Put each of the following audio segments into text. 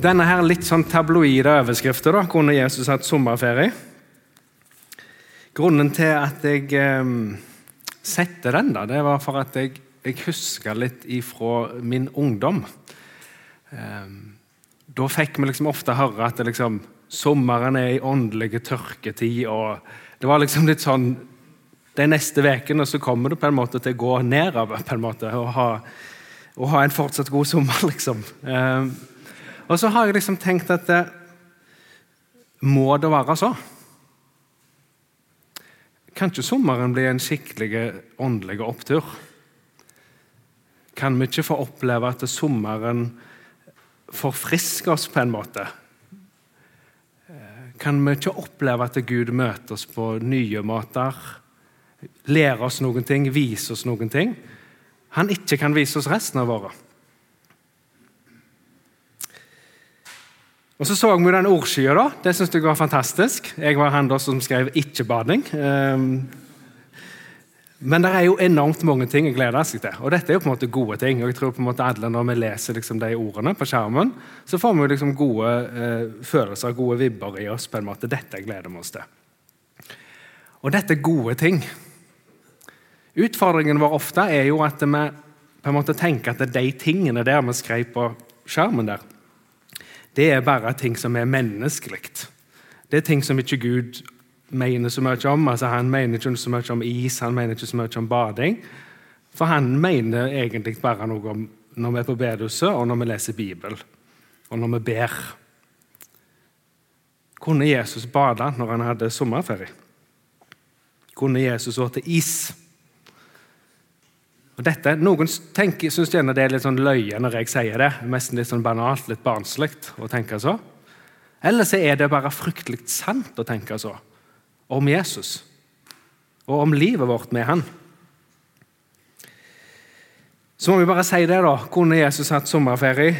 Denne her litt sånn tabloide overskriften da, kunne Jesus hatt sommerferie. Grunnen til at jeg eh, setter den, da, det var for at jeg, jeg husker litt ifra min ungdom. Eh, da fikk vi liksom ofte høre at liksom, sommeren er i åndelige tørketid. og Det var liksom litt sånn De neste ukene så kommer du på en måte til å gå nedover på en måte, og ha, og ha en fortsatt god sommer, liksom. Eh, og så har jeg liksom tenkt at det, Må det være så? Kan ikke sommeren bli en skikkelig åndelig opptur? Kan vi ikke få oppleve at sommeren forfrisker oss på en måte? Kan vi ikke oppleve at Gud møter oss på nye måter? Lærer oss noen ting, viser oss noen ting han ikke kan vise oss resten av året? Og Så så vi den ordskya. da. Det syntes jeg var fantastisk. Jeg var han da som skrev 'ikke-bading'. Um, men det er jo enormt mange ting jeg gleder seg til. Og dette er jo på en måte gode ting. og jeg tror på en måte alle Når vi leser liksom de ordene på skjermen, så får vi liksom gode eh, følelser, gode vibber i oss. på en måte. Dette gleder vi oss til. Og dette er gode ting. Utfordringen vår ofte er jo at vi på en måte tenker at de tingene der vi skrev på skjermen, der, det er bare ting som er menneskelig. Det er ting som ikke Gud mener så mye om. Altså, han mener ikke så mye om is, han mener ikke så mye om bading. For han mener egentlig bare noe om når vi er på bedehuset, og når vi leser Bibelen, og når vi ber. Kunne Jesus bade når han hadde sommerferie? Kunne Jesus spise is? Og dette, Noen syns gjerne det er litt sånn løye når jeg sier det. Nesten litt sånn banalt, litt barnslig å tenke så. Eller så er det bare fryktelig sant å tenke så om Jesus og om livet vårt med han. Så må vi bare si det, da. Kunne Jesus hatt sommerferie?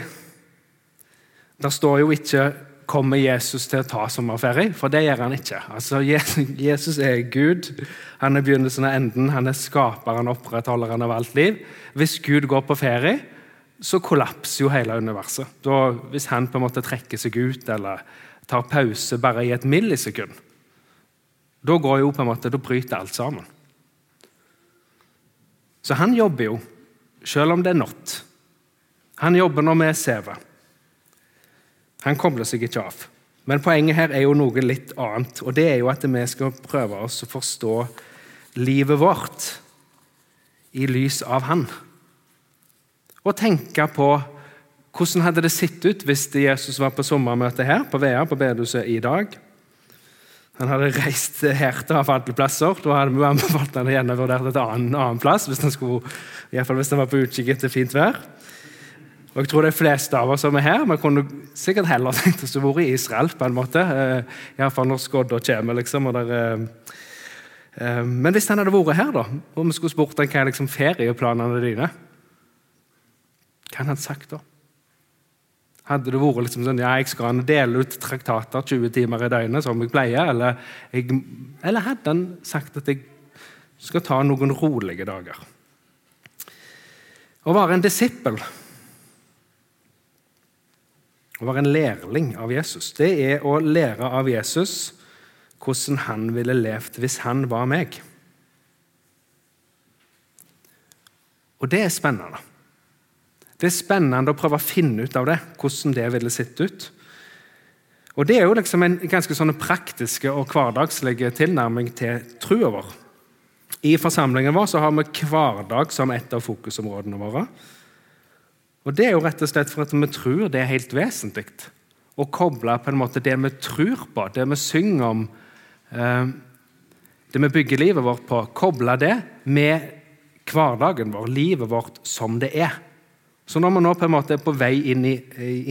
Der står jo ikke 'kommer Jesus til å ta sommerferie', for det gjør han ikke. Altså, Jesus er Gud. Han er begynnelsen av enden. Han er skaperen og opprettholderen av alt liv. Hvis Gud går på ferie, så kollapser jo hele universet. Da, hvis han på en måte trekker seg ut eller tar pause bare i et millisekund, da går jo på en måte, da bryter alt sammen. Så han jobber jo, selv om det er natt. Han jobber når vi sover. Han kobler seg ikke av. Men poenget her er jo noe litt annet, og det er jo at vi skal prøve oss å forstå livet vårt i lys av Han. Og tenke på hvordan hadde det sett ut hvis Jesus var på sommermøte her på VEA på bedehuset i dag. Han hadde reist her til av alle plasser. Da hadde vi anbefalt han å vurdert et annen plass, hvis han, skulle, i hvert fall hvis han var på utkikk etter fint vær. Og jeg tror de fleste av oss som er her, vi kunne sikkert heller tenkt oss å være i Israel. på en måte, eh, Iallfall når skodda kommer. liksom, og der, eh, eh, Men hvis han hadde vært her, da, og vi skulle spurt han hva er liksom ferieplanene dine Hva hadde han sagt da? Hadde det vært liksom sånn, ja, jeg skal dele ut traktater 20 timer i døgnet, som jeg pleier? Eller, jeg, eller hadde han sagt at jeg skal ta noen rolige dager? Å være en disippel, å være en lærling av Jesus, det er å lære av Jesus hvordan han ville levd hvis han var meg. Og det er spennende. Det er spennende å prøve å finne ut av det, hvordan det ville sett ut. Og Det er jo liksom en ganske sånn praktiske og hverdagslig tilnærming til trua vår. I forsamlingen vår så har vi hverdag som et av fokusområdene våre. Og Det er jo rett og slett for at vi tror det er helt vesentlig å koble på en måte det vi tror på, det vi synger om, eh, det vi bygger livet vårt på, koble det med hverdagen vår, livet vårt som det er. Så når vi nå på en måte er på vei inn i,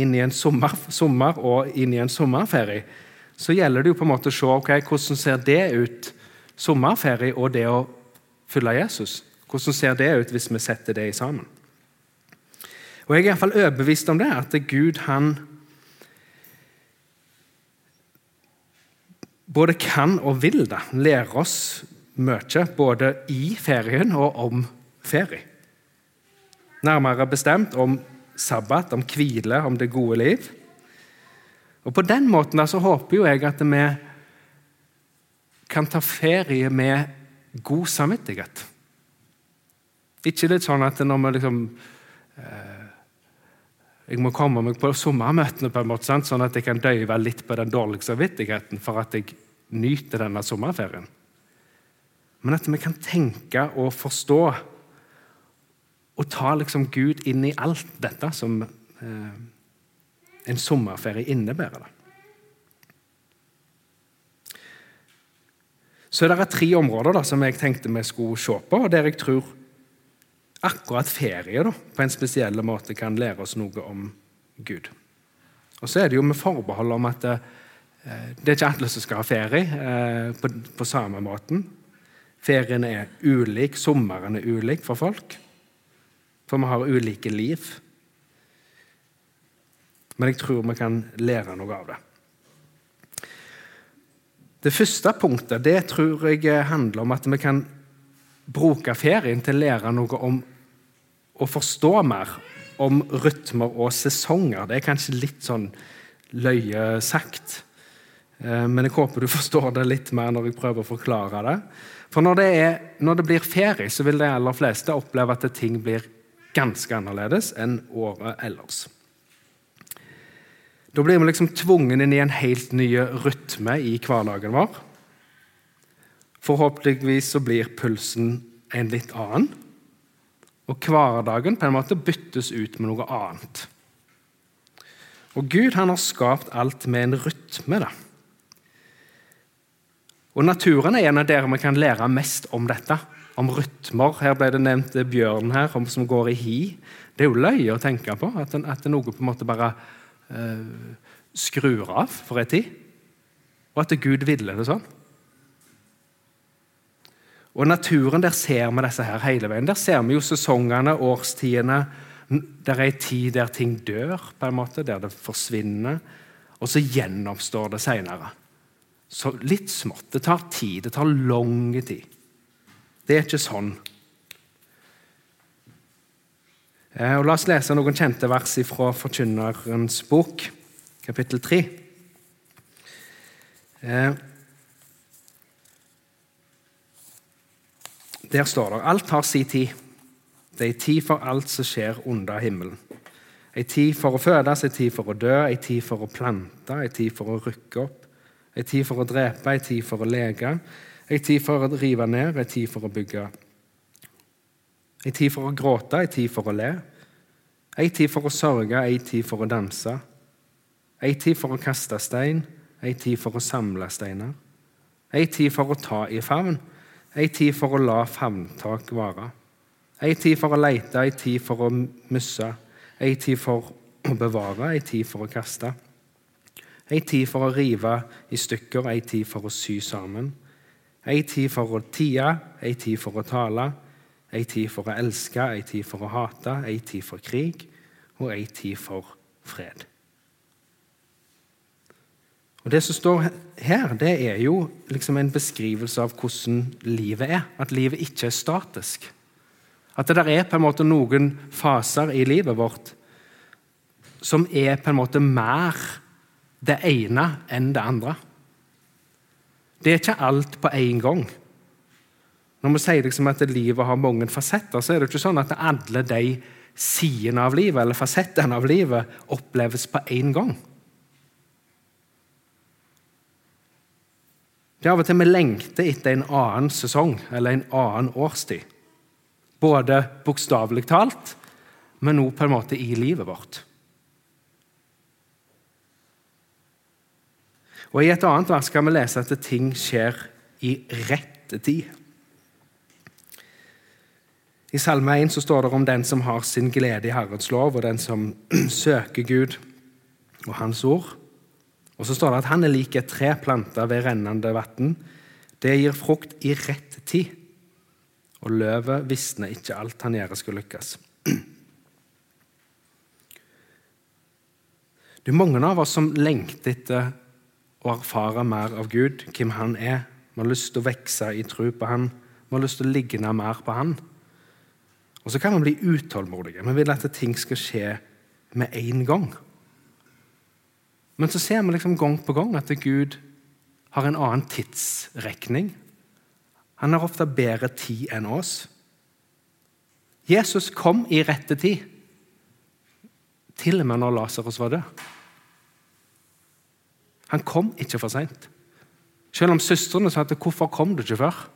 inn i en sommer, sommer, og inn i en sommerferie, så gjelder det jo på en måte å se okay, hvordan ser det ut, sommerferie og det å følge Jesus. Hvordan ser det ut hvis vi setter det i sammen? Og Jeg er i hvert fall overbevist om det, at Gud han både kan og vil det. Lære oss mye, både i ferien og om ferie. Nærmere bestemt om sabbat, om hvile, om det gode liv. Og På den måten da, så håper jo jeg at vi kan ta ferie med god samvittighet. Ikke litt sånn at når vi liksom eh, Jeg må komme meg på sommermøtene, på en måte, sant? sånn at jeg kan døyve litt på den dårlige samvittigheten for at jeg nyter denne sommerferien. Men at vi kan tenke og forstå og ta liksom Gud inn i alt dette som eh, en sommerferie innebærer. det. Så det er tre områder da, som jeg tenkte vi skulle se på, der jeg tror akkurat ferie da, på en spesiell måte kan lære oss noe om Gud. Og så er det jo med forbehold om at eh, det er ikke alle som skal ha ferie eh, på, på samme måten. Ferien er ulik, sommeren er ulik for folk. For vi har ulike liv. Men jeg tror vi kan lære noe av det. Det første punktet det tror jeg handler om at vi kan bruke ferien til å lære noe om å forstå mer om rytmer og sesonger. Det er kanskje litt sånn løye sagt, eh, men jeg håper du forstår det litt mer når jeg prøver å forklare det. For når det, er, når det blir ferie, så vil de aller fleste oppleve at ting blir ganske annerledes enn året ellers. Da blir vi liksom tvungen inn i en helt ny rytme i hverdagen vår. Forhåpentligvis så blir pulsen en litt annen. Og hverdagen på en måte byttes ut med noe annet. Og Gud han har skapt alt med en rytme. da. Og Naturen er en av dere vi kan lære mest om dette. Om rytmer. Her ble det nevnt bjørn her, som går i hi. Det er jo løye å tenke på, at, at det noe på en måte bare eh, skrur av for en tid. Og at Gud ville det sånn. Og naturen, der ser vi disse her hele veien. Der ser vi jo sesongene, årstidene. Der er en tid der ting dør, på en måte, der det forsvinner. Og så gjenoppstår det seinere. Så litt smått. Det tar tid. Det tar lang tid. Det er ikke sånn. Eh, og la oss lese noen kjente vers fra Forkynnerens bok, kapittel 3. Der står det alt har sin tid. Det er en tid for alt som skjer under himmelen. En tid for å fødes, en tid for å dø, en tid for å plante, en tid for å rykke opp, en tid for å drepe, en tid for å leke, en tid for å rive ned, en tid for å bygge. En tid for å gråte, en tid for å le. En tid for å sørge, en tid for å danse. En tid for å kaste stein, en tid for å samle steiner. En tid for å ta i favn, Ei tid for å la favntak vare. Ei tid for å leite, ei tid for å misse. Ei tid for å bevare, ei tid for å kaste. Ei tid for å rive i stykker, ei tid for å sy sammen. Ei tid for å tie, ei tid for å tale. Ei tid for å elske, ei tid for å hate, ei tid for krig og ei tid for fred. Og Det som står her, det er jo liksom en beskrivelse av hvordan livet er. At livet ikke er statisk. At det der er på en måte noen faser i livet vårt som er på en måte mer det ene enn det andre. Det er ikke alt på én gang. Når vi sier liksom at livet har mange fasetter, så er det ikke sånn at alle de sidene av livet eller fasettene av livet oppleves på én gang. Det er av og til vi lengter etter en annen sesong eller en annen årstid. Både bokstavelig talt, men òg på en måte i livet vårt. Og I et annet vers kan vi lese at ting skjer i rette tid. I Salme 1 så står det om den som har sin glede i Herrens lov, og den som søker Gud og Hans ord. Og så står det at han er lik et tre planta ved rennende vann. Det gir frukt i rett tid, og løvet visner ikke alt han gjør skal lykkes. Det er mange av oss som lengter etter å erfare mer av Gud, hvem han er. Vi har lyst til å vokse i tro på han. Vi har lyst til å ligne mer på han. Og så kan vi bli utålmodige. Vi vil at ting skal skje med en gang. Men så ser vi liksom gang på gang at Gud har en annen tidsrekning. Han har ofte bedre tid enn oss. Jesus kom i rette tid, til og med når Lasarus var død. Han kom ikke for seint. Selv om søstrene sa at 'hvorfor kom du ikke før'?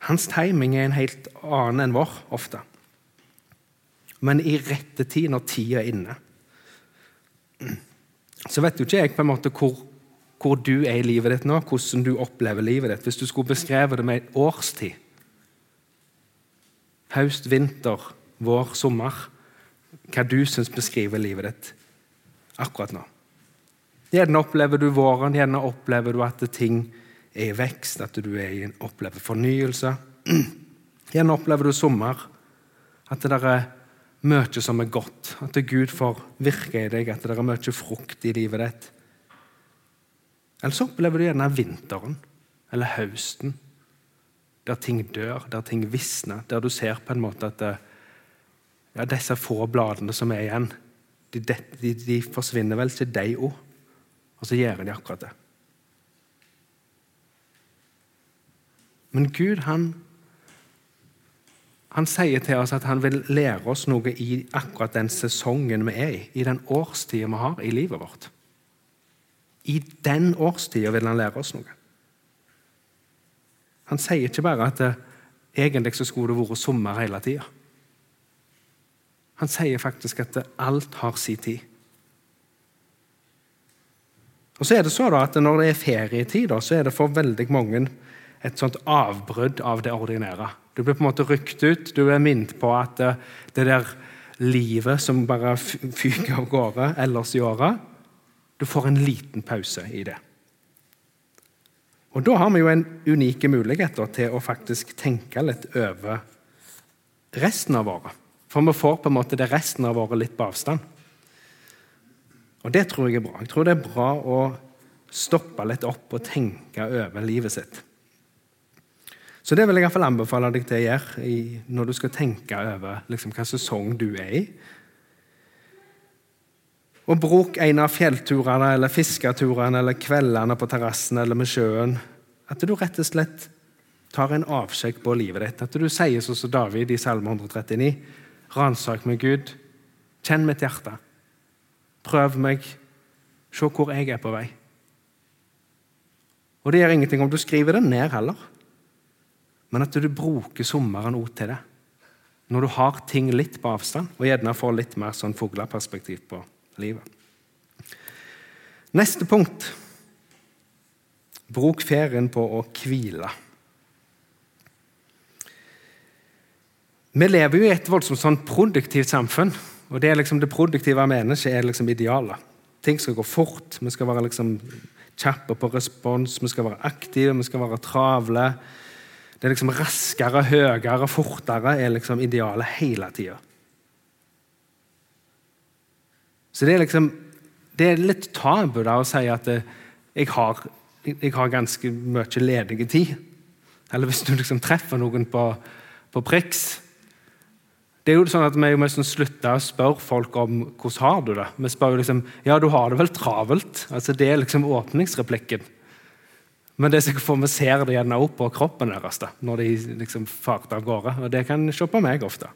Hans timing er en helt annen enn vår, ofte. Men i rette tid, når tida er inne. Så vet jo ikke jeg på en måte hvor, hvor du er i livet ditt nå, hvordan du opplever livet ditt. Hvis du skulle beskrevet det med en årstid Høst, vinter, vår, sommer hva du syns beskriver livet ditt akkurat nå. Gjerne opplever du våren, gjerne opplever du at ting er i vekst, at du er opplever fornyelse. Gjerne opplever du sommer, at det der er mye som er godt, at Gud får virke i deg, at det er mye frukt i livet ditt. Eller så opplever du gjerne vinteren eller høsten, der ting dør, der ting visner, der du ser på en måte at ja, disse få bladene som er igjen, de, de, de forsvinner vel til deg òg. Og så gjør de akkurat det. Men Gud, han, han sier til oss at han vil lære oss noe i akkurat den sesongen vi er i, i den årstida vi har i livet vårt. I den årstida vil han lære oss noe. Han sier ikke bare at det, egentlig så skulle det vært sommer hele tida. Han sier faktisk at alt har sin tid. Og så er det så da at Når det er ferietid, så er det for veldig mange et sånt avbrudd av det ordinære. Du blir på en måte rykt ut. Du er minnet på at det der livet som bare fyker av gårde ellers i året Du får en liten pause i det. Og Da har vi jo en unik mulighet til å faktisk tenke litt over resten av året. For vi får på en måte det resten av året litt på avstand. Og det tror jeg er bra. Jeg tror det er bra å stoppe litt opp og tenke over livet sitt. Så det vil jeg i hvert fall anbefale deg til å gjøre når du skal tenke over liksom, hva sesong du er i. Og Bruk en av fjellturene eller fisketurene eller kveldene på terrassen eller med sjøen. At du rett og slett tar en avsjekk på livet ditt. At du sier sånn som David i Salme 139. Ransak meg, Gud. Kjenn mitt hjerte. Prøv meg. Se hvor jeg er på vei. Og det gjør ingenting om du skriver det ned heller, men at du bruker sommeren òg til det. Når du har ting litt på avstand, og gjerne får litt mer sånn fugleperspektiv på livet. Neste punkt Bruk ferien på å hvile. Vi lever jo i et voldsomt sånn produktivt samfunn. og Det liksom det produktive mennesket er liksom idealet. Ting skal gå fort, vi skal være liksom kjappe på respons, vi skal være aktive, vi skal være travle. Det er liksom raskere, høyere, fortere er liksom idealet hele tida. Så det er liksom det er litt tabu da å si at eh, jeg har, jeg har ganske mye ledig tid. Eller hvis du liksom treffer noen på, på priks, det er jo sånn at Vi må slutte å spørre folk om hvordan har du det. Vi spør jo liksom ja, du har det vel travelt. Altså Det er liksom åpningsreplikken. Men det sikkert for vi ser det gjerne opp på kroppen deres da, når de liksom farter av gårde. Og det kan se på meg ofte.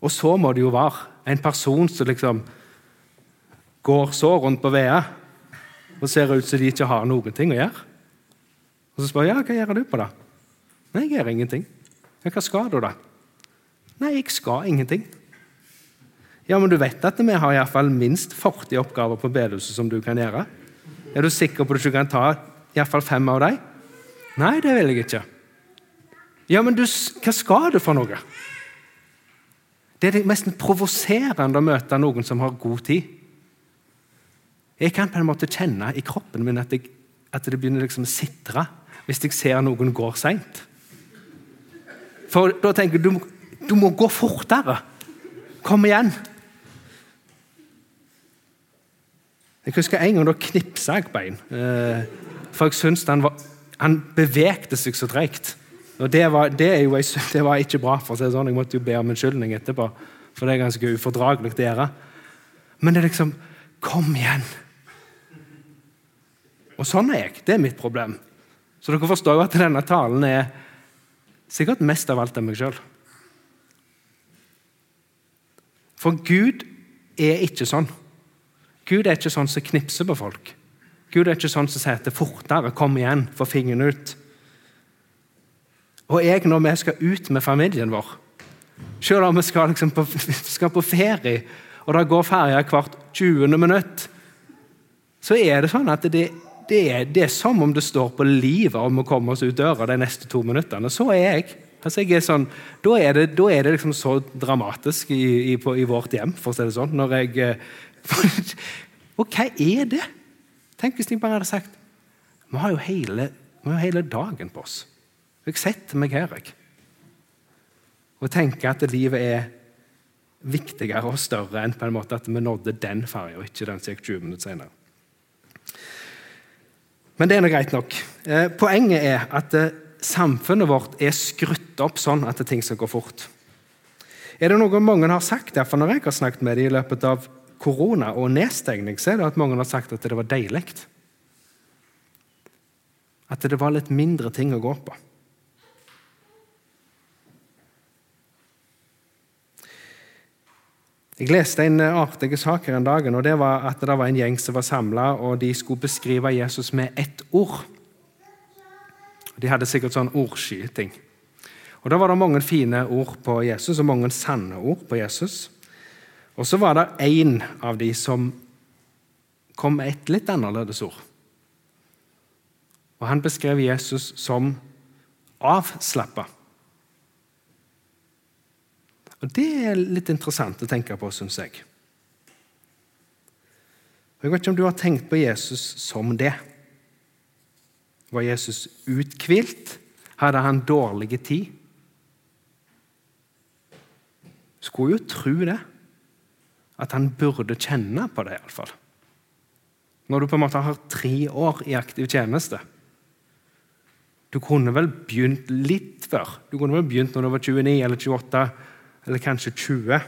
Og så må det jo være en person som liksom går så rundt på veia og ser ut som de ikke har noen ting å gjøre. Og så spør jeg ja, hva gjør du på det? Nei, jeg gjør ingenting. Ja, hva skal du, da? Nei, jeg skal ingenting. Ja, men du vet at vi har i fall minst 40 oppgaver på bedehuset som du kan gjøre? Er du sikker på at du ikke kan ta iallfall fem av dem? Nei, det vil jeg ikke. Ja, men du, hva skal du for noe? Det er det mest provoserende å møte noen som har god tid. Jeg kan på en måte kjenne i kroppen min at, jeg, at det begynner liksom å sitre hvis jeg ser noen går seint. For da tenker jeg du, du må gå fortere. Kom igjen. Jeg husker en gang da knipsa jeg bein. Eh, for jeg syntes han, var, han bevegde seg så treigt. Og det var, det, jo, det var, ikke bra. for å si det sånn. Jeg måtte jo be om unnskyldning etterpå. for det er ganske ufordragelig å gjøre. Men det er liksom Kom igjen! Og sånn er jeg. Det er mitt problem. Så dere forstår jo at denne talen er sikkert mest av alt av meg sjøl. For Gud er ikke sånn. Gud er ikke sånn som knipser på folk. Gud er ikke sånn som sier til 'fortere, kom igjen, få fingeren ut'. Og jeg, når vi skal ut med familien vår, selv om vi skal, liksom på, skal på ferie, og det går ferja hvert 20. minutt, så er det sånn at det, det, er, det, er, som om det står på livet om å komme oss ut døra de neste to minuttene. Så er jeg. Altså jeg er sånn, da er det, da er det liksom så dramatisk i, i, på, i, vårt hjem, for å si det sånn. når jeg... Og hva er det? Tenk hvis de bare hadde sagt Vi har jo hele, har hele dagen på oss. Jeg setter meg her jeg. og tenker at livet er viktigere og større enn på en måte at vi nådde den ferja, ikke den som gikk 20 minutter senere. Men det er nå greit nok. Eh, poenget er at eh, samfunnet vårt er skrutt opp sånn at ting skal gå fort. Er det noe mange har sagt, derfor når jeg har snakket med dem i løpet av korona og nedstengning, så er det at mange har sagt at det var deilig. At det var litt mindre ting å gå på. Jeg leste en artig sak her en dag, og det var at det var en gjeng som var samla, og de skulle beskrive Jesus med ett ord. De hadde sikkert sånn ordskyting. Og Da var det mange fine ord på Jesus, og mange sanne ord på Jesus. Og så var det én av de som kom med et litt annerledes ord. Og Han beskrev Jesus som avslappa. Og Det er litt interessant å tenke på, syns jeg. Jeg vet ikke om du har tenkt på Jesus som det. Var Jesus uthvilt? Hadde han dårlig tid? Skulle jo tro det. At han burde kjenne på det, iallfall. Når du på en måte har tre år i aktiv tjeneste. Du kunne vel begynt litt før. Du kunne vel begynt når du var 29 eller 28 eller kanskje 20.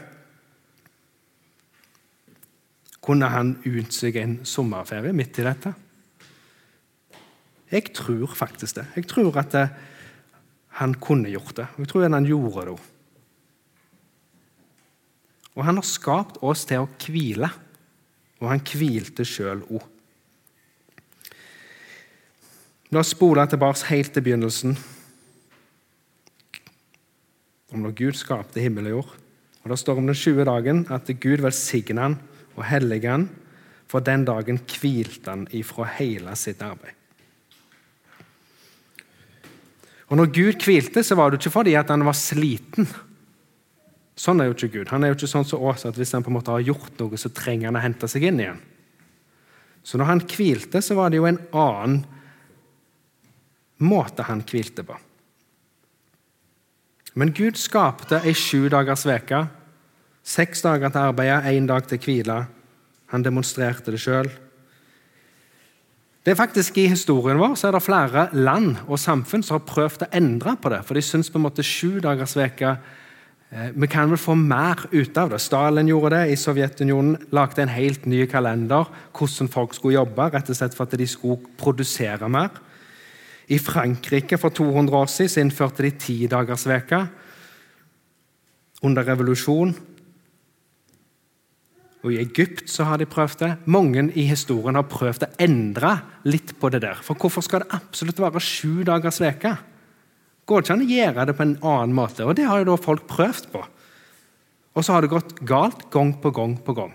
Kunne han ut seg en sommerferie midt i dette? Jeg tror faktisk det. Jeg tror at eh, han kunne gjort det. Jeg tror han gjorde det. Og han har skapt oss til å hvile, og han hvilte sjøl òg. La oss spole tilbake helt til begynnelsen, om når Gud skapte himmel og jord. Og Det står om den 20 dagen at Gud velsigna han og hellige han, for den dagen hvilte han ifra hele sitt arbeid. Og Når Gud hvilte, så var det ikke fordi at han var sliten. Sånn er jo ikke Gud. Han er jo ikke sånn som oss at hvis han på en måte har gjort noe, så trenger han å hente seg inn igjen. Så når han hvilte, så var det jo en annen måte han hvilte på. Men Gud skapte ei sju dagers uke. Seks dager til arbeidet, én dag til hvile. Han demonstrerte det sjøl. Det er faktisk I historien vår så er det flere land og samfunn som har prøvd å endre på det. For de syns på en måte sju dagers uke Vi kan vel få mer ut av det. Stalin gjorde det. I Sovjetunionen lagde en helt ny kalender hvordan folk skulle jobbe, rett og slett for at de skulle produsere mer. I Frankrike for 200 år siden innførte de tidagersveka. Under revolusjon og I Egypt så har de prøvd det. Mange i historien har prøvd å endre litt på det der. For hvorfor skal det absolutt være sju dagers veke? Går det ikke an å gjøre det på en annen måte? Og Det har jo da folk prøvd på. Og så har det gått galt gang på gang på gang.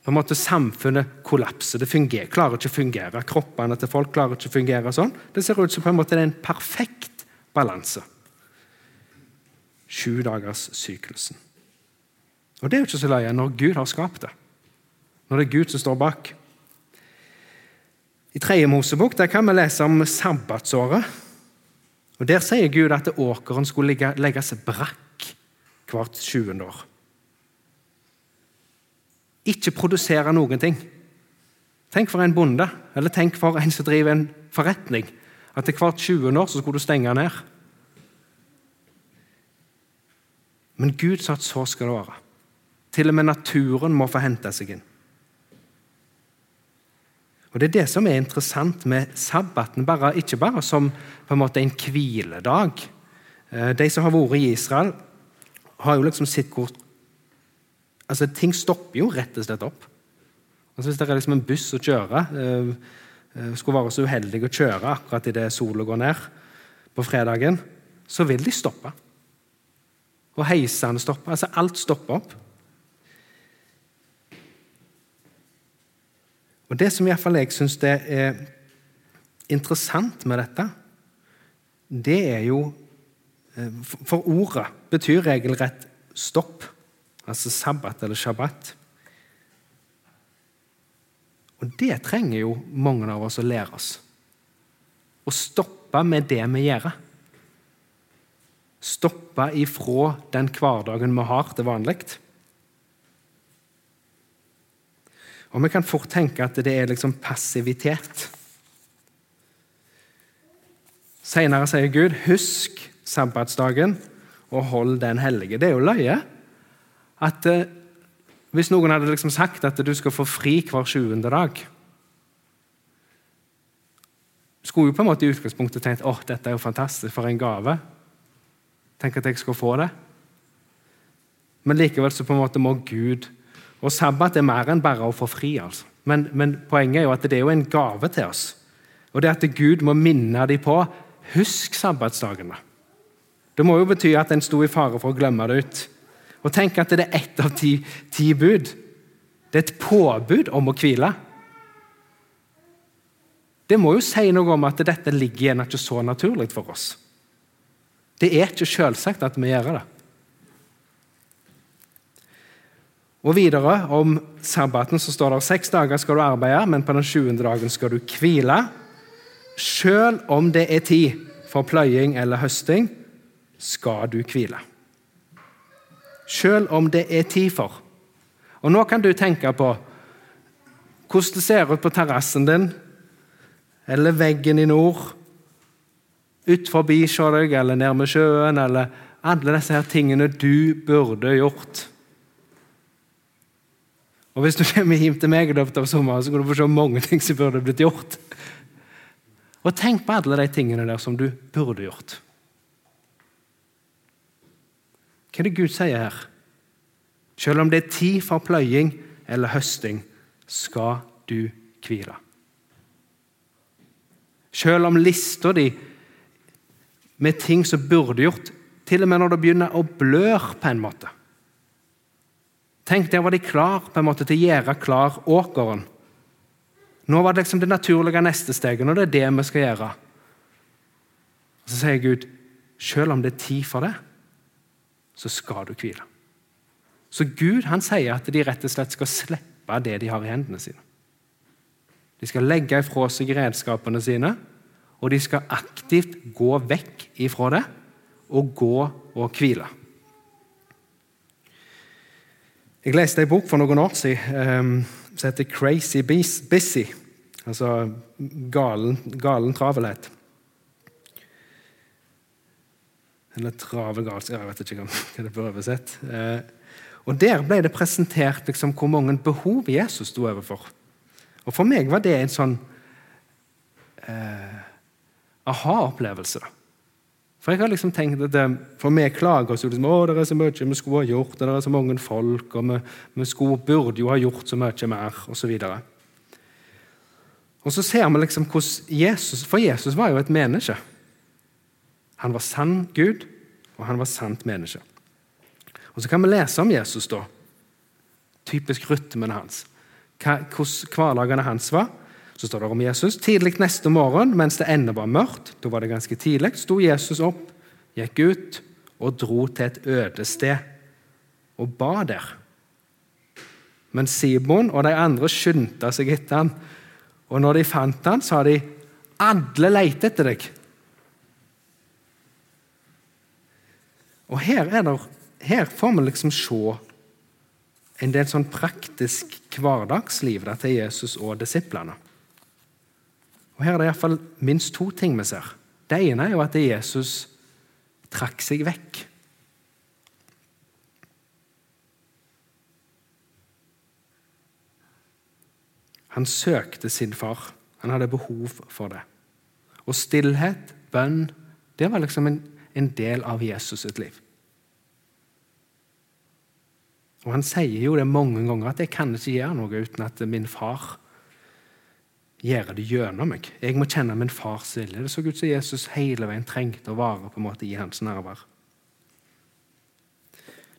På en måte Samfunnet kollapser. Det fungerer, klarer ikke å fungere. Kroppene til folk klarer ikke å fungere sånn. Det ser ut som på en måte det er en perfekt balanse. Sju dagers syklusen. Og det er jo ikke så løye når Gud har skapt det. Når det er Gud som står bak. I tredje Mosebok der kan vi lese om sabbatsåret. Og Der sier Gud at åkeren skulle legge, legges brakk hvert 20. år. Ikke produsere noen ting. Tenk for en bonde, eller tenk for en som driver en forretning. At til hvert 20. år så skulle du stenge ned. Men Gud sa at så skal det være. Til og med naturen må få hente seg inn. Og Det er det som er interessant med sabbaten, bare, ikke bare som på en måte en hviledag. Eh, de som har vært i Israel, har jo liksom sett hvor altså Ting stopper jo rett og slett opp. Altså Hvis det er liksom en buss å kjøre eh, eh Skulle være så uheldig å kjøre akkurat idet sola går ned på fredagen, så vil de stoppe. Og heisene stopper. Altså alt stopper opp. Og Det som iallfall jeg syns er interessant med dette, det er jo eh, For ordet betyr regelrett stopp, altså sabbat eller shabbat. Og det trenger jo mange av oss å lære oss. Å stoppe med det vi gjør. Stoppe ifra den hverdagen vi har til vanlig. Og Vi kan fort tenke at det er liksom passivitet. Senere sier Gud, 'Husk sabbatsdagen og hold den hellige'. Det er jo løye. At eh, Hvis noen hadde liksom sagt at du skal få fri hver 20. dag Skulle jo på en måte i utgangspunktet tenkt åh, dette er jo fantastisk, for en gave. Tenk at jeg skal få det. Men likevel så på en måte må Gud og sabbat er mer enn bare å få fri. altså. Men, men, poenget er jo at det er jo en gave til oss. Og det at Gud må minne dem på Husk sabbatsdagene. Det må jo bety at en sto i fare for å glemme det ut. Og tenk at det er ett av ti, ti bud. Det er et påbud om å hvile. Det må jo si noe om at dette ligger igjen ikke så naturlig for oss. Det er ikke selvsagt at vi gjør det. Og videre om sabbaten så står det seks dager skal du arbeide, men på den sjuende dagen skal du hvile. Selv om det er tid for pløying eller høsting, skal du hvile. Selv om det er tid for. Og Nå kan du tenke på hvordan det ser ut på terrassen din, eller veggen i nord, ut forbi se deg, eller ned med sjøen, eller alle disse her tingene du burde gjort og Hvis du kommer hjem til meg i løpet av sommeren, så kan du få se mange ting som burde blitt gjort. Og tenk på alle de tingene der som du burde gjort. Hva er det Gud sier her? Selv om det er tid for pløying eller høsting, skal du hvile. Selv om lista di med ting som burde gjort, til og med når det begynner å blør på en måte Tenk, Der var de klar på en måte til å gjøre klar åkeren. Nå var det liksom det naturlige neste steget, og det er det vi skal gjøre. Så sier Gud, selv om det er tid for det, så skal du hvile. Så Gud han sier at de rett og slett skal slippe det de har i hendene sine. De skal legge ifra seg redskapene sine, og de skal aktivt gå vekk ifra det og gå og hvile. Jeg leste en bok for noen år siden um, som heter 'Crazy Busy'. Altså galen, galen travelhet. Eller travel galskap jeg vet ikke hva det bør oversett. Uh, og Der ble det presentert liksom, hvor mange behov Jesus sto overfor. Og For meg var det en sånn eh, aha-opplevelse. For jeg har liksom tenkt at det, for vi klager oss liksom, å, det er så mye vi skulle ha gjort, det er så mange folk, og vi, vi skulle, burde jo ha gjort så mye mer, osv. Og, og så ser vi liksom hvordan Jesus For Jesus var jo et menneske. Han var sann Gud, og han var sant menneske. Og Så kan vi lese om Jesus, da. Typisk rytmen hans. Hvordan hverdagene hans var. Så står det om Jesus. Tidlig neste morgen, mens det ennå var mørkt, da var det ganske tidlig, sto Jesus opp, gikk ut og dro til et øde sted og ba der. Men Simon og de andre skyndte seg etter ham. Og når de fant ham, sa de, 'Alle leter etter deg.' Og her, er det, her får vi liksom se en del sånn praktisk hverdagsliv til Jesus og disiplene. Og Her er det iallfall minst to ting vi ser. Det ene er jo at Jesus trakk seg vekk. Han søkte sin far. Han hadde behov for det. Og stillhet, bønn, det var liksom en, en del av Jesus sitt liv. Og Han sier jo det mange ganger at 'jeg kan ikke gjøre noe uten at min far gjør det gjennom meg. Jeg må kjenne min fars vilje. Det så ut som Jesus hele veien trengte å vare på en måte i hans nærvær.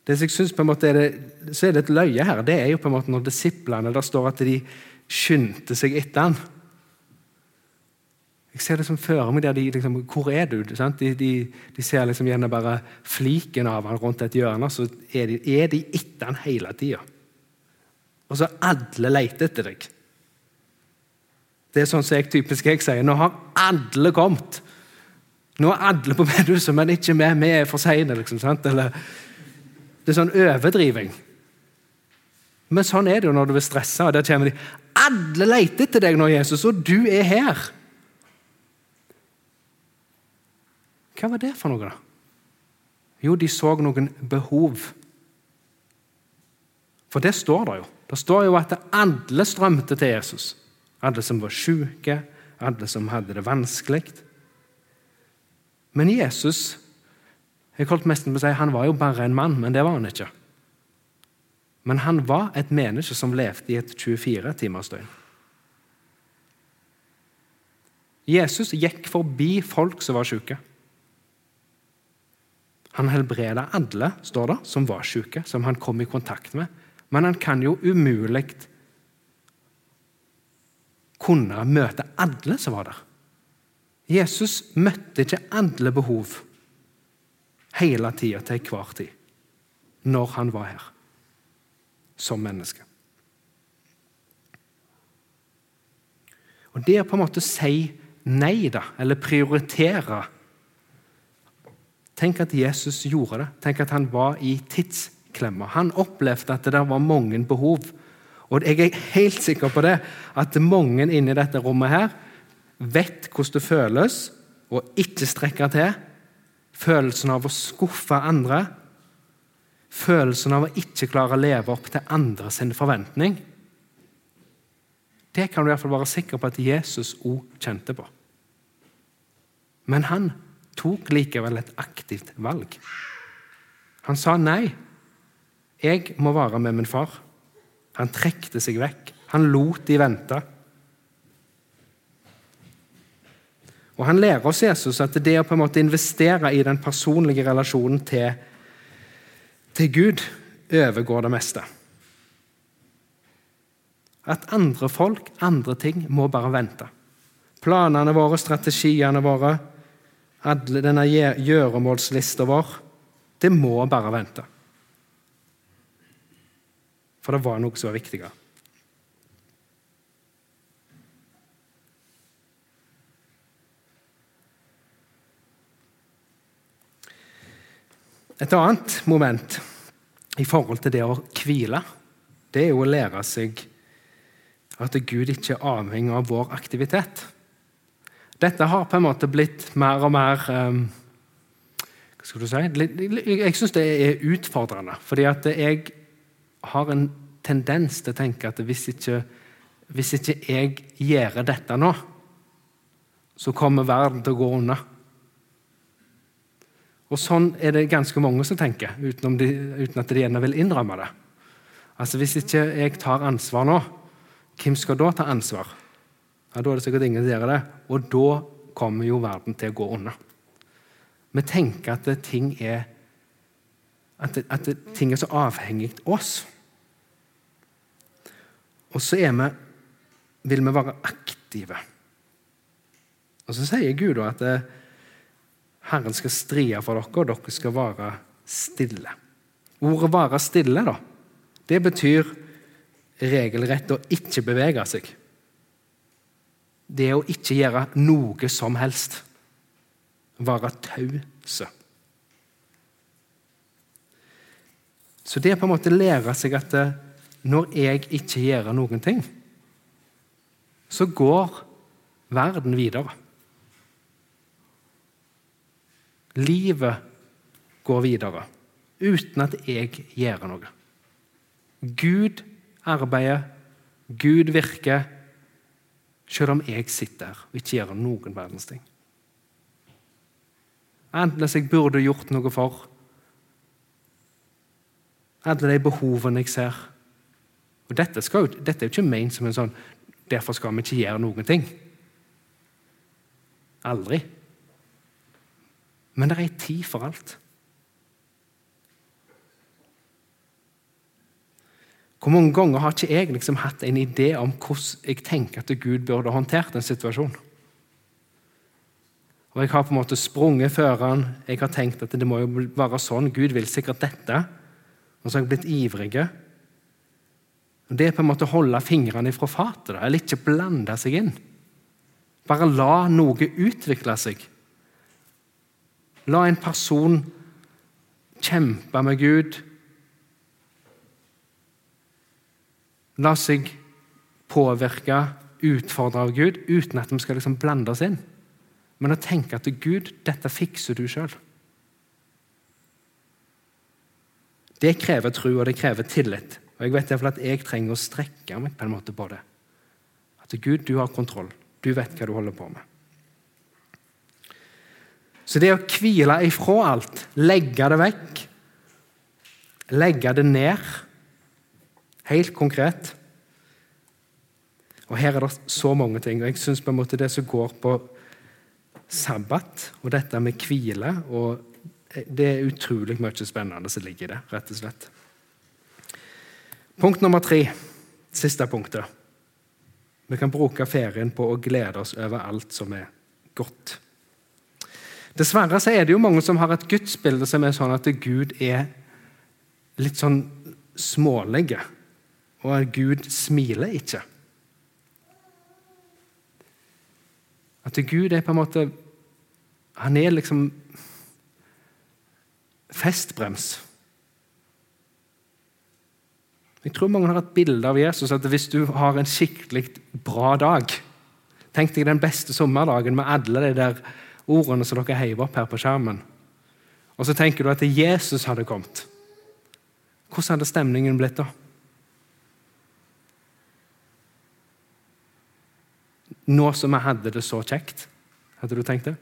Det som jeg synes på en måte er det, så er det et løye her, det er jo på en måte når disiplene der står at de skyndte seg etter han. Jeg ser det som fører meg der de liksom, Hvor er du? De, de, de, ser liksom gjerne bare fliken av han rundt et hjørne, så er de, er de etter han hele tida. Og så alle leter etter deg. Det er sånn som jeg typisk jeg sier. Nå har alle kommet. Nå er alle på bedehuset, men ikke vi. Vi er for seine. Liksom, Eller, det er sånn overdriving. Men sånn er det jo når du er stressa. Der kommer de. Alle leter etter deg nå, Jesus, og du er her. Hva var det for noe, da? Jo, de så noen behov. For det står det jo. Det står jo at alle strømte til Jesus. Alle som var syke, alle som hadde det vanskelig. Men Jesus jeg holdt nesten på å si, Han var jo bare en mann, men det var han ikke. Men han var et menneske som levde i et 24-timers døgn. Jesus gikk forbi folk som var syke. Han helbreda alle, står det, som var syke, som han kom i kontakt med. Men han kan jo umulig kunne møte alle som var der. Jesus møtte ikke alle behov hele tida til enhver tid når han var her som menneske. Og Det å på en måte si nei, da, eller prioritere Tenk at Jesus gjorde det. Tenk at han var i tidsklemma. Han opplevde at det der var mange behov. Og jeg er helt sikker på det, at mange inni dette rommet her vet hvordan det føles å ikke strekke til. Følelsen av å skuffe andre. Følelsen av å ikke klare å leve opp til andres forventning. Det kan du i hvert fall være sikker på at Jesus òg kjente på. Men han tok likevel et aktivt valg. Han sa nei. Jeg må være med min far. Han trekte seg vekk. Han lot de vente. Og Han lærer oss Jesus at det å på en måte investere i den personlige relasjonen til, til Gud overgår det meste. At andre folk, andre ting, må bare vente. Planene våre, strategiene våre, denne gjøremålslista vår, det må bare vente. For det var noe som var viktigere. Et annet moment i forhold til det å hvile, det er jo å lære seg at Gud ikke er avhengig av vår aktivitet. Dette har på en måte blitt mer og mer um, Hva skal du si? Jeg syns det er utfordrende. fordi at jeg har en tendens til å tenke at hvis ikke, hvis ikke jeg gjør dette nå, så kommer verden til å gå unna. Og Sånn er det ganske mange som tenker, uten, de, uten at de gjerne vil innrømme det. Altså Hvis ikke jeg tar ansvar nå, hvem skal da ta ansvar? Ja, Da er det sikkert ingen som gjør det. Og da kommer jo verden til å gå unna. Vi tenker at ting er at, at ting er så avhengig av oss. Og så vi, vil vi være aktive. Og så sier Gud at eh, Herren skal strie for dere, og dere skal være stille. Ordet 'være stille' da, det betyr regelrett å ikke bevege seg det å ikke gjøre noe som helst. Være tause. Så det er på en måte lære seg at eh, når jeg ikke gjør noen ting, så går verden videre. Livet går videre uten at jeg gjør noe. Gud arbeider, Gud virker, selv om jeg sitter her og ikke gjør noen verdens ting. Enten jeg burde gjort noe for, alle de behovene jeg ser. Og Dette, skal, dette er jo ikke ment som en sånn Derfor skal vi ikke gjøre noen ting. Aldri. Men det er ei tid for alt. Hvor mange ganger har ikke jeg liksom hatt en idé om hvordan jeg tenker at Gud burde håndtert en situasjon? Og Jeg har på en måte sprunget før han. Jeg har tenkt at det må jo være sånn. Gud vil sikkert dette. Og så har jeg blitt ivrig. Og Det er på en måte å holde fingrene fra fatet, eller ikke blande seg inn. Bare la noe utvikle seg. La en person kjempe med Gud. La seg påvirke, utfordre av Gud, uten at vi skal liksom blande oss inn. Men å tenke at Gud, dette fikser du sjøl. Det krever tro, og det krever tillit. Og Jeg vet iallfall at jeg trenger å strekke meg på en måte på det. At Gud, du har kontroll. Du vet hva du holder på med. Så det å hvile ifra alt, legge det vekk, legge det ned Helt konkret. Og Her er det så mange ting. og Jeg syns det som går på sabbat og dette med hvile og det er utrolig mye spennende som ligger i det, rett og slett. Punkt nummer tre, siste punktet. Vi kan bruke ferien på å glede oss over alt som er godt. Dessverre så er det jo mange som har et gudsbilde som er sånn at Gud er litt sånn smålig, og at Gud smiler ikke. At Gud er på en måte Han er liksom festbrems. Jeg tror mange har et bilde av Jesus at hvis du har en skikkelig bra dag Tenk deg den beste sommerdagen med alle de der ordene som dere heiv opp her på skjermen. Og så tenker du at Jesus hadde kommet. Hvordan hadde stemningen blitt da? Nå som vi hadde det så kjekt, hadde du tenkt det?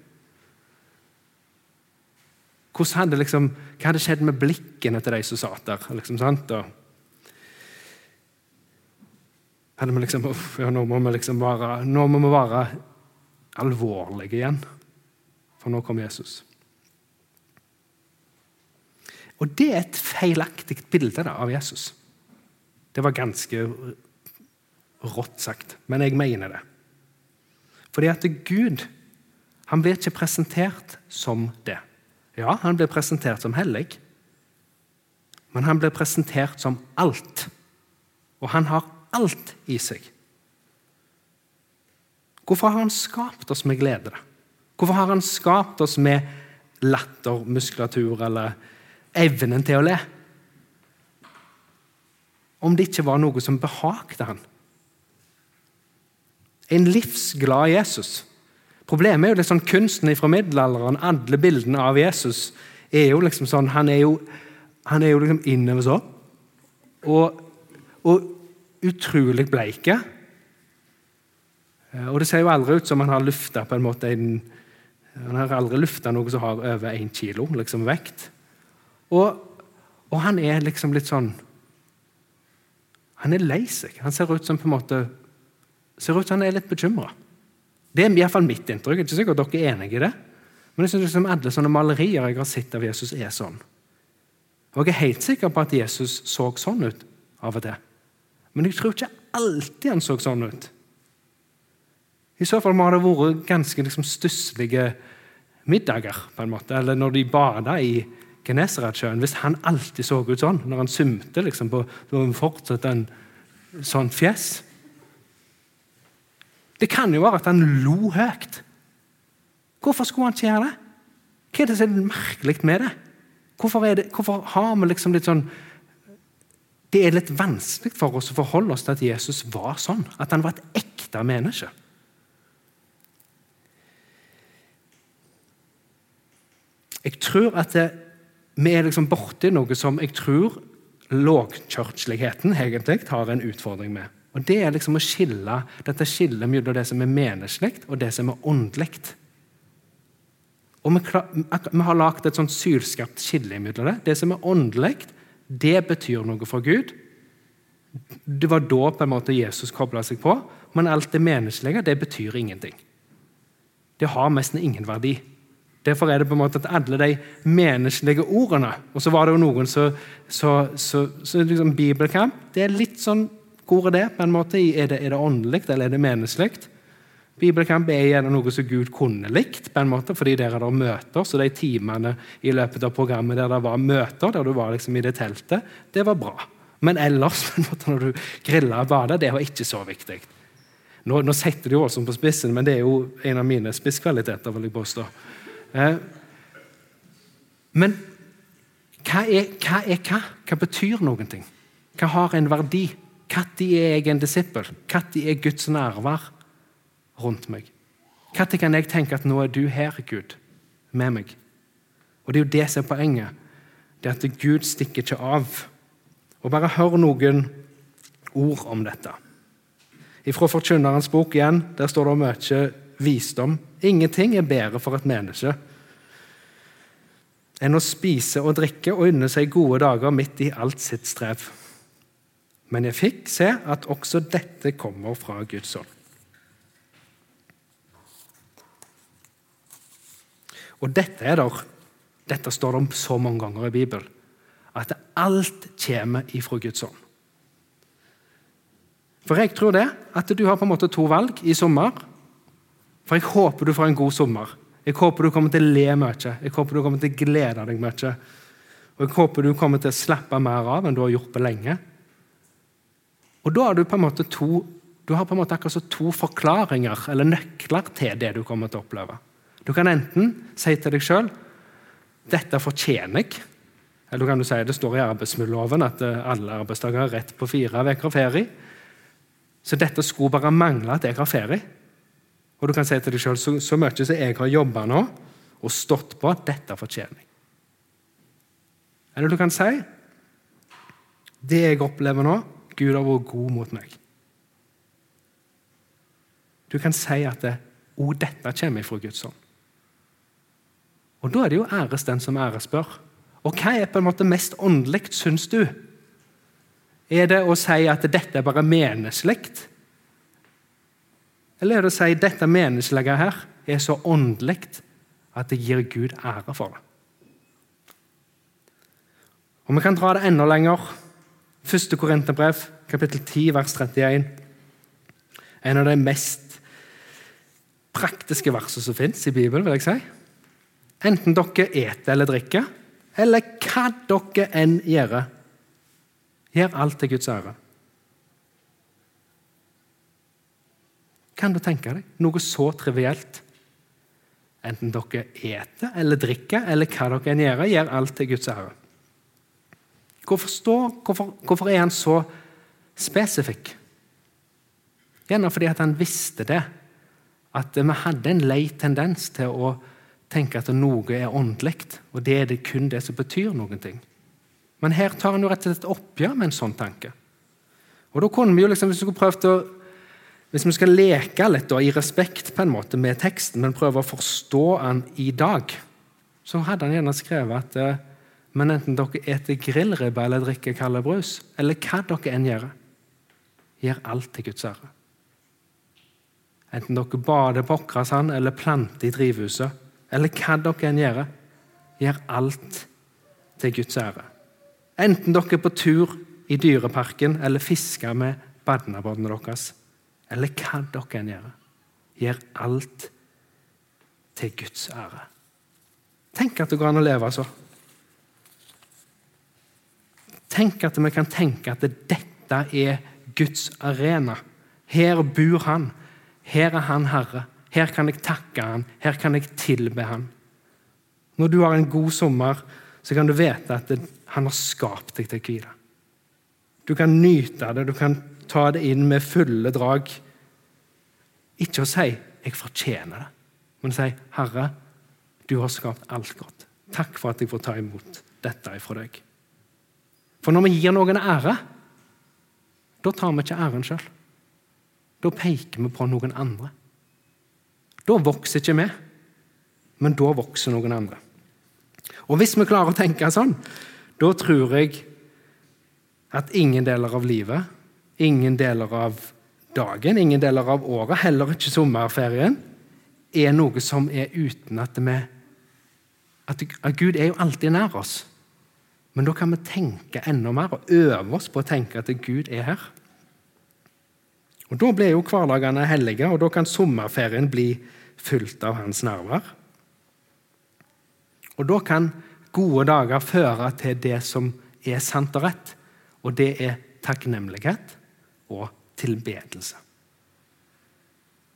Hadde liksom, hva hadde skjedd med blikkene til de som satt der? Liksom, sant? Og hadde vi liksom, uff, ja, nå, må vi liksom være, nå må vi være alvorlige igjen, for nå kom Jesus. Og Det er et feilaktig bilde da, av Jesus. Det var ganske rått sagt, men jeg mener det. Fordi at Gud han blir ikke presentert som det. Ja, han blir presentert som hellig, men han blir presentert som alt. Og han har alt i seg. Hvorfor har han skapt oss med glede? Hvorfor har han skapt oss med lattermuskulatur eller evnen til å le? Om det ikke var noe som behagde han. En livsglad Jesus Problemet er jo sånn kunsten fra middelalderen. Alle bildene av Jesus er jo liksom sånn Han er jo, han er jo liksom innover så. Og, og utrolig bleike. Og det ser jo aldri ut som han har lufta på en måte en, Han har aldri lufta noe som har over én kilo liksom vekt. Og, og, han er liksom litt sånn Han er lei seg. Han ser ut som på en måte ser ut som han er litt bekymra. Det er iallfall mitt inntrykk. Jeg er ikke sikkert dere er enige i det. Men jeg synes liksom alle sånne malerier jeg har sett av Jesus, er sånn. Og Jeg er helt sikker på at Jesus så sånn ut av og til. Men jeg tror ikke alltid han så sånn ut. I så fall må det ha vært ganske liksom, stusslige middager, på en måte. Eller når de bada i Genesaretsjøen. Hvis han alltid så ut sånn når han symte liksom, på fortsatt en sånn fjes. Det kan jo være at han lo høyt. Hvorfor skulle han ikke gjøre det? Hva er det som er merkelig med det? Hvorfor, det, hvorfor har vi liksom litt sånn Det er litt vanskelig for oss å forholde oss til at Jesus var sånn. At han var et ekte menneske. Jeg tror at det, vi er liksom borti noe som jeg tror lågkirkeligheten egentlig har en utfordring med. Og Det er liksom å skille dette skillet mellom det som er menneskelig, og det som er åndelig. Og vi, vi har lagd et sånt sylskapt skille mellom det. Det som er åndelig, det betyr noe for Gud. Det var da på en måte Jesus kobla seg på. Men alt det menneskelige det betyr ingenting. Det har nesten ingen verdi. Derfor er det på en måte at alle de menneskelige ordene Og så var det jo noen som liksom Bibelkamp det er litt sånn Hvor er det? på en måte? Er det, er det åndelig, eller er det menneskelig? Bibelkamp er gjerne noe som Gud kunne likt, på en måte, fordi der er det møter. Så de timene i løpet av programmet der det var møter, der du var liksom i det teltet, det var bra. Men ellers, måte, når du grilla og bada, det var ikke så viktig. Nå, nå setter du Ålesund på spissen, men det er jo en av mine spisskvaliteter. vil jeg påstå. Eh, men hva er, hva er hva? Hva betyr noen ting? Hva har en verdi? Når er jeg en disippel? Når er Guds nærvær rundt meg? Når kan jeg tenke at nå er du her, Gud, med meg? Og Det er jo det som er poenget. Det er at Gud stikker ikke av. Og Bare hør noen ord om dette. Fra Forkynnerens bok igjen, der står det mye visdom. Ingenting er bedre for et menneske enn å spise og drikke og unne seg gode dager midt i alt sitt strev. Men jeg fikk se at også dette kommer fra Guds ånd. Og dette er der, dette står det om så mange ganger i Bibelen, at alt kommer ifra Guds ånd. For jeg tror det, at du har på en måte to valg i sommer. For jeg håper du får en god sommer. Jeg håper du kommer til å le mye. Jeg håper du kommer til å glede deg mye. Og jeg håper du kommer til å slappe mer av enn du har gjort på lenge. Og da har du på en måte to du en måte to forklaringer eller nøkler til det du kommer til å oppleve. Du kan enten si til deg sjøl dette fortjener jeg. Eller kan du si det står i arbeidsmiljøloven at alle arbeidstakere har rett på fire uker ferie. Så dette skulle bare mangle at jeg har ferie. Og du kan si til deg sjøl så, så mye som jeg har jobba nå og stått på, dette fortjener jeg. Eller du kan si det jeg opplever nå, Gud har vært god mot meg. Du kan si at det, «O, dette kommer fra Guds hånd'. Og Da er det jo æres den som æres bør. Og hva er på en måte mest åndelig, syns du? Er det å si at dette er bare menneskelig? Eller er det å si at dette menneskelige her er så åndelig at det gir Gud ære for det? Og Vi kan dra det enda lenger. Første Korinterbrev, kapittel 10, vers 31. En av de mest praktiske versene som fins i Bibelen. vil jeg si. Enten dere eter eller drikker, eller hva dere enn gjør, Gjør alt til Guds ære. Kan du tenke deg noe så trivielt? Enten dere eter eller drikker, eller hva dere enn gjør, gjør alt til Guds ære. Hvorfor, står, hvorfor, hvorfor er han så spesifikk? Gjerne fordi han visste det. At vi hadde en lei tendens til å tenke at noe er åndelig, og det er det kun det som betyr noen ting. Men her tar han jo rett og slett oppgjør med en sånn tanke. Og da kunne vi jo liksom, Hvis vi, å, hvis vi skal leke litt da, i respekt på en måte med teksten, men prøve å forstå den i dag, så hadde han gjerne skrevet at eh, men enten dere eter grillribbe eller drikker kald brus, eller hva dere enn gjør, gjør alt til Guds ære. Enten dere bader på Åkrasand eller planter i drivhuset, eller hva dere enn gjør, gjør alt til Guds ære. Enten dere er på tur i dyreparken eller fisker med badnabåtene deres, eller hva dere enn gjør, gjør alt til Guds ære. Tenk at det går an å leve så. Tenk at vi kan tenke at dette er Guds arena. Her bor Han. Her er Han Herre. Her kan jeg takke Han. Her kan jeg tilbe Han. Når du har en god sommer, så kan du vite at han har skapt deg til hvile. Du kan nyte det, du kan ta det inn med fulle drag. Ikke å si 'jeg fortjener det', men å si 'Herre, du har skapt alt godt'. Takk for at jeg får ta imot dette ifra deg. For når vi gir noen ære, da tar vi ikke æren sjøl. Da peker vi på noen andre. Da vokser ikke vi, men da vokser noen andre. Og Hvis vi klarer å tenke sånn, da tror jeg at ingen deler av livet, ingen deler av dagen, ingen deler av året, heller ikke sommerferien, er noe som er uten at vi at, Gud er jo alltid nær oss. Men da kan vi tenke enda mer og øve oss på å tenke at Gud er her. Og Da blir jo hverdagene hellige, og da kan sommerferien bli fulgt av hans nerver. Og da kan gode dager føre til det som er sant og rett, og det er takknemlighet og tilbedelse.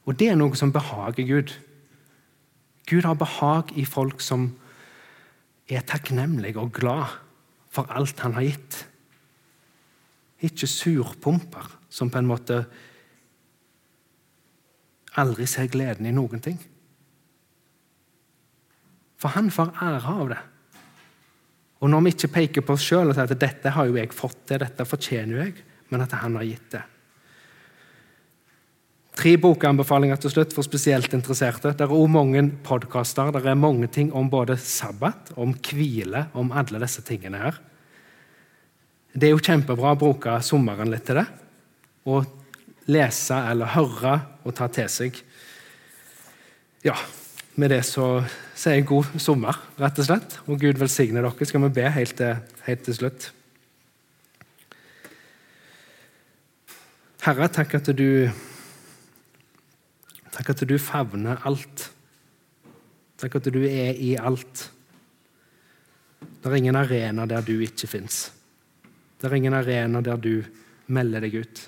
Og det er noe som behager Gud. Gud har behag i folk som er takknemlige og glad for alt han har gitt. Ikke surpumper som på en måte aldri ser gleden i noen ting. For han får ære av det. Og når vi ikke peker på oss sjøl og sier at 'dette har jo jeg fått til, dette fortjener jeg', men at han har gitt det. Tre bokanbefalinger til slutt for spesielt interesserte. Det er òg mange podkaster. Det er mange ting om både sabbat, om hvile, om alle disse tingene her. Det er jo kjempebra å bruke sommeren litt til det. Og lese eller høre og ta til seg. Ja, med det så sier jeg god sommer, rett og slett. Og Gud velsigne dere. Skal vi be helt til, helt til slutt? Herre, takk at du Takk at du favner alt. Takk at du er i alt. Det er ingen arena der du ikke fins. Det er ingen arena der du melder deg ut.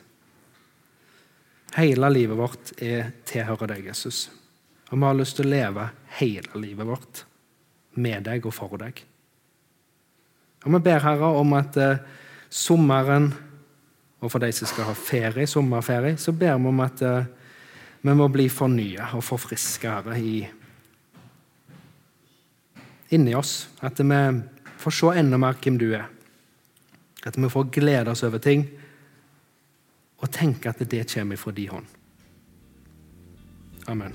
Hele livet vårt er tilhører deg, Jesus. Og vi har lyst til å leve hele livet vårt med deg og for deg. Og Vi ber Herre om at eh, sommeren, og for de som skal ha ferie, sommerferie, så ber vi om at eh, vi må bli fornya og forfriska, Herre, i, inni oss. At vi får se enda mer hvem du er. At vi får glede oss over ting og tenke at det kommer fra din hånd. Amen.